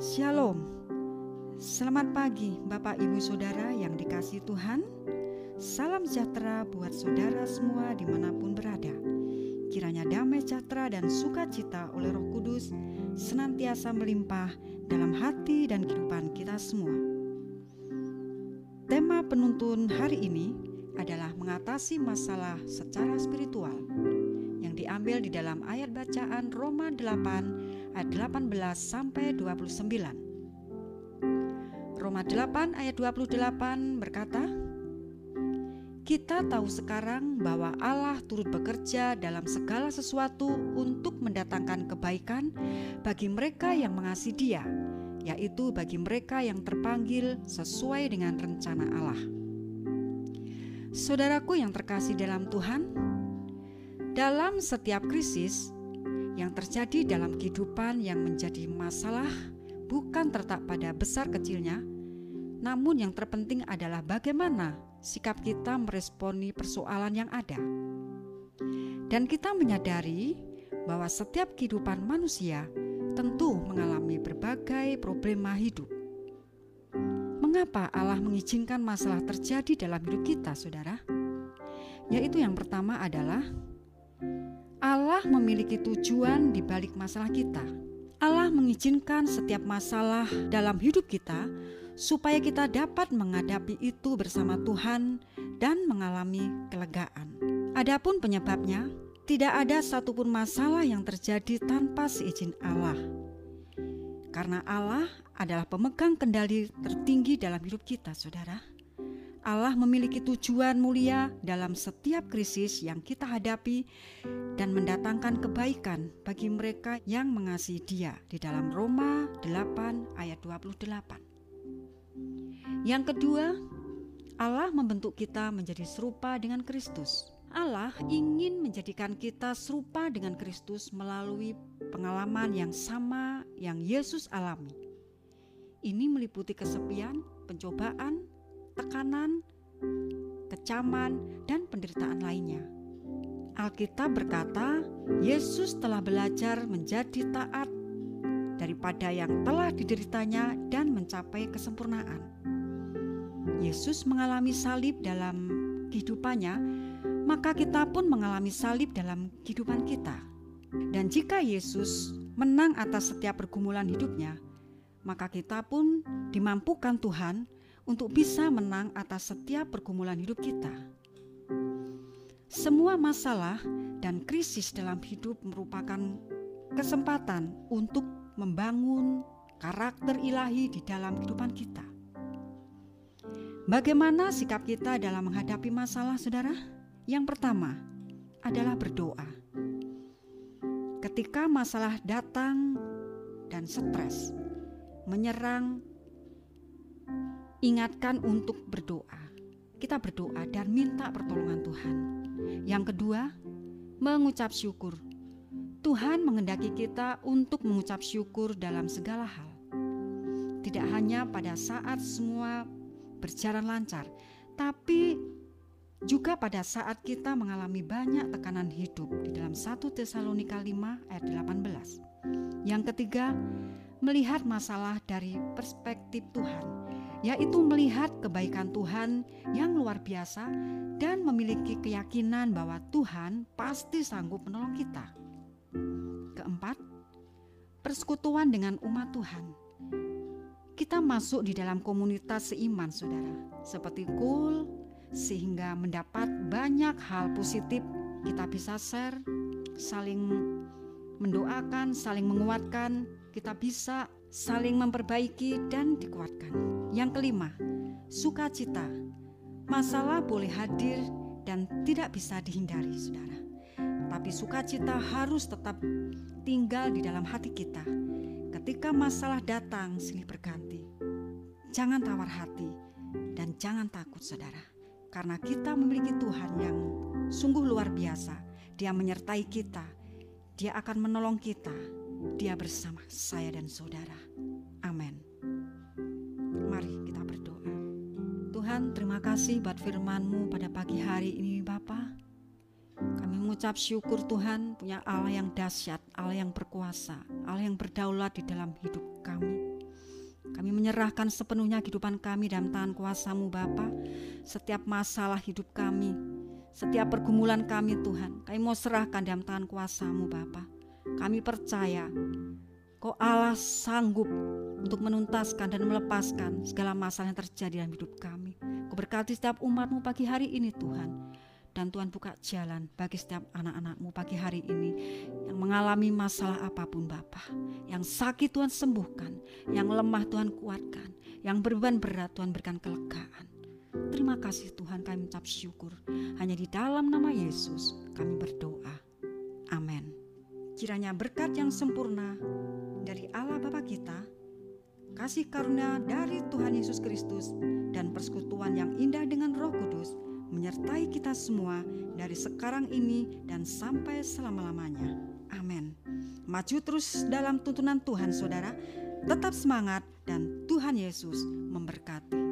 Shalom. Selamat pagi Bapak Ibu Saudara yang dikasih Tuhan. Salam sejahtera buat saudara semua di mana pun berada. Kiranya damai sejahtera dan sukacita oleh roh kudus senantiasa melimpah dalam hati dan kehidupan kita semua. Tema penuntun hari ini adalah mengatasi masalah secara spiritual yang diambil di dalam ayat bacaan Roma 8 ayat 18 sampai 29. Roma 8 ayat 28 berkata, kita tahu sekarang bahwa Allah turut bekerja dalam segala sesuatu untuk mendatangkan kebaikan bagi mereka yang mengasihi Dia, yaitu bagi mereka yang terpanggil sesuai dengan rencana Allah. Saudaraku yang terkasih dalam Tuhan, dalam setiap krisis terjadi dalam kehidupan yang menjadi masalah bukan tertak pada besar kecilnya, namun yang terpenting adalah bagaimana sikap kita meresponi persoalan yang ada. Dan kita menyadari bahwa setiap kehidupan manusia tentu mengalami berbagai problema hidup. Mengapa Allah mengizinkan masalah terjadi dalam hidup kita, saudara? Yaitu yang pertama adalah Allah memiliki tujuan di balik masalah kita. Allah mengizinkan setiap masalah dalam hidup kita supaya kita dapat menghadapi itu bersama Tuhan dan mengalami kelegaan. Adapun penyebabnya, tidak ada satupun masalah yang terjadi tanpa seizin Allah. Karena Allah adalah pemegang kendali tertinggi dalam hidup kita, saudara. Allah memiliki tujuan mulia dalam setiap krisis yang kita hadapi dan mendatangkan kebaikan bagi mereka yang mengasihi Dia di dalam Roma 8 ayat 28. Yang kedua, Allah membentuk kita menjadi serupa dengan Kristus. Allah ingin menjadikan kita serupa dengan Kristus melalui pengalaman yang sama yang Yesus alami. Ini meliputi kesepian, pencobaan, tekanan, kecaman, dan penderitaan lainnya. Alkitab berkata, Yesus telah belajar menjadi taat daripada yang telah dideritanya dan mencapai kesempurnaan. Yesus mengalami salib dalam kehidupannya, maka kita pun mengalami salib dalam kehidupan kita. Dan jika Yesus menang atas setiap pergumulan hidupnya, maka kita pun dimampukan Tuhan untuk bisa menang atas setiap pergumulan hidup kita. Semua masalah dan krisis dalam hidup merupakan kesempatan untuk membangun karakter ilahi di dalam kehidupan kita. Bagaimana sikap kita dalam menghadapi masalah, saudara? Yang pertama adalah berdoa. Ketika masalah datang dan stres, menyerang, ingatkan untuk berdoa. Kita berdoa dan minta pertolongan Tuhan. Yang kedua, mengucap syukur. Tuhan mengendaki kita untuk mengucap syukur dalam segala hal. Tidak hanya pada saat semua berjalan lancar, tapi juga pada saat kita mengalami banyak tekanan hidup di dalam 1 Tesalonika 5 ayat 18. Yang ketiga, melihat masalah dari perspektif Tuhan, yaitu melihat kebaikan Tuhan yang luar biasa dan memiliki keyakinan bahwa Tuhan pasti sanggup menolong kita. Keempat, persekutuan dengan umat Tuhan kita masuk di dalam komunitas seiman, saudara, seperti cool, sehingga mendapat banyak hal positif. Kita bisa share, saling mendoakan, saling menguatkan, kita bisa saling memperbaiki dan dikuatkan. Yang kelima, sukacita. Masalah boleh hadir dan tidak bisa dihindari, saudara. Tapi sukacita harus tetap tinggal di dalam hati kita Ketika masalah datang silih berganti, jangan tawar hati dan jangan takut saudara. Karena kita memiliki Tuhan yang sungguh luar biasa. Dia menyertai kita. Dia akan menolong kita. Dia bersama saya dan saudara. Amin. Mari kita berdoa. Tuhan terima kasih buat firman-Mu pada pagi hari ini Bapak. Kami mengucap syukur Tuhan punya Allah yang dahsyat, Allah yang berkuasa, Allah yang berdaulat di dalam hidup kami. Kami menyerahkan sepenuhnya kehidupan kami dalam tangan kuasamu Bapa. Setiap masalah hidup kami, setiap pergumulan kami Tuhan, kami mau serahkan dalam tangan kuasamu Bapa. Kami percaya Kau Allah sanggup untuk menuntaskan dan melepaskan segala masalah yang terjadi dalam hidup kami. Kau berkati setiap umatmu pagi hari ini Tuhan. Dan Tuhan buka jalan bagi setiap anak-anakmu pagi hari ini yang mengalami masalah apa pun Bapa. Yang sakit Tuhan sembuhkan, yang lemah Tuhan kuatkan, yang berbeban berat Tuhan berikan kelegaan. Terima kasih Tuhan kami mengucap syukur. Hanya di dalam nama Yesus kami berdoa. Amin. Kiranya berkat yang sempurna dari Allah Bapa kita, kasih karunia dari Tuhan Yesus Kristus, dan persekutuan yang indah dengan Roh Kudus menyertai kita semua dari sekarang ini dan sampai selama-lamanya. Amin. Maju terus dalam tuntunan Tuhan, saudara. Tetap semangat, dan Tuhan Yesus memberkati.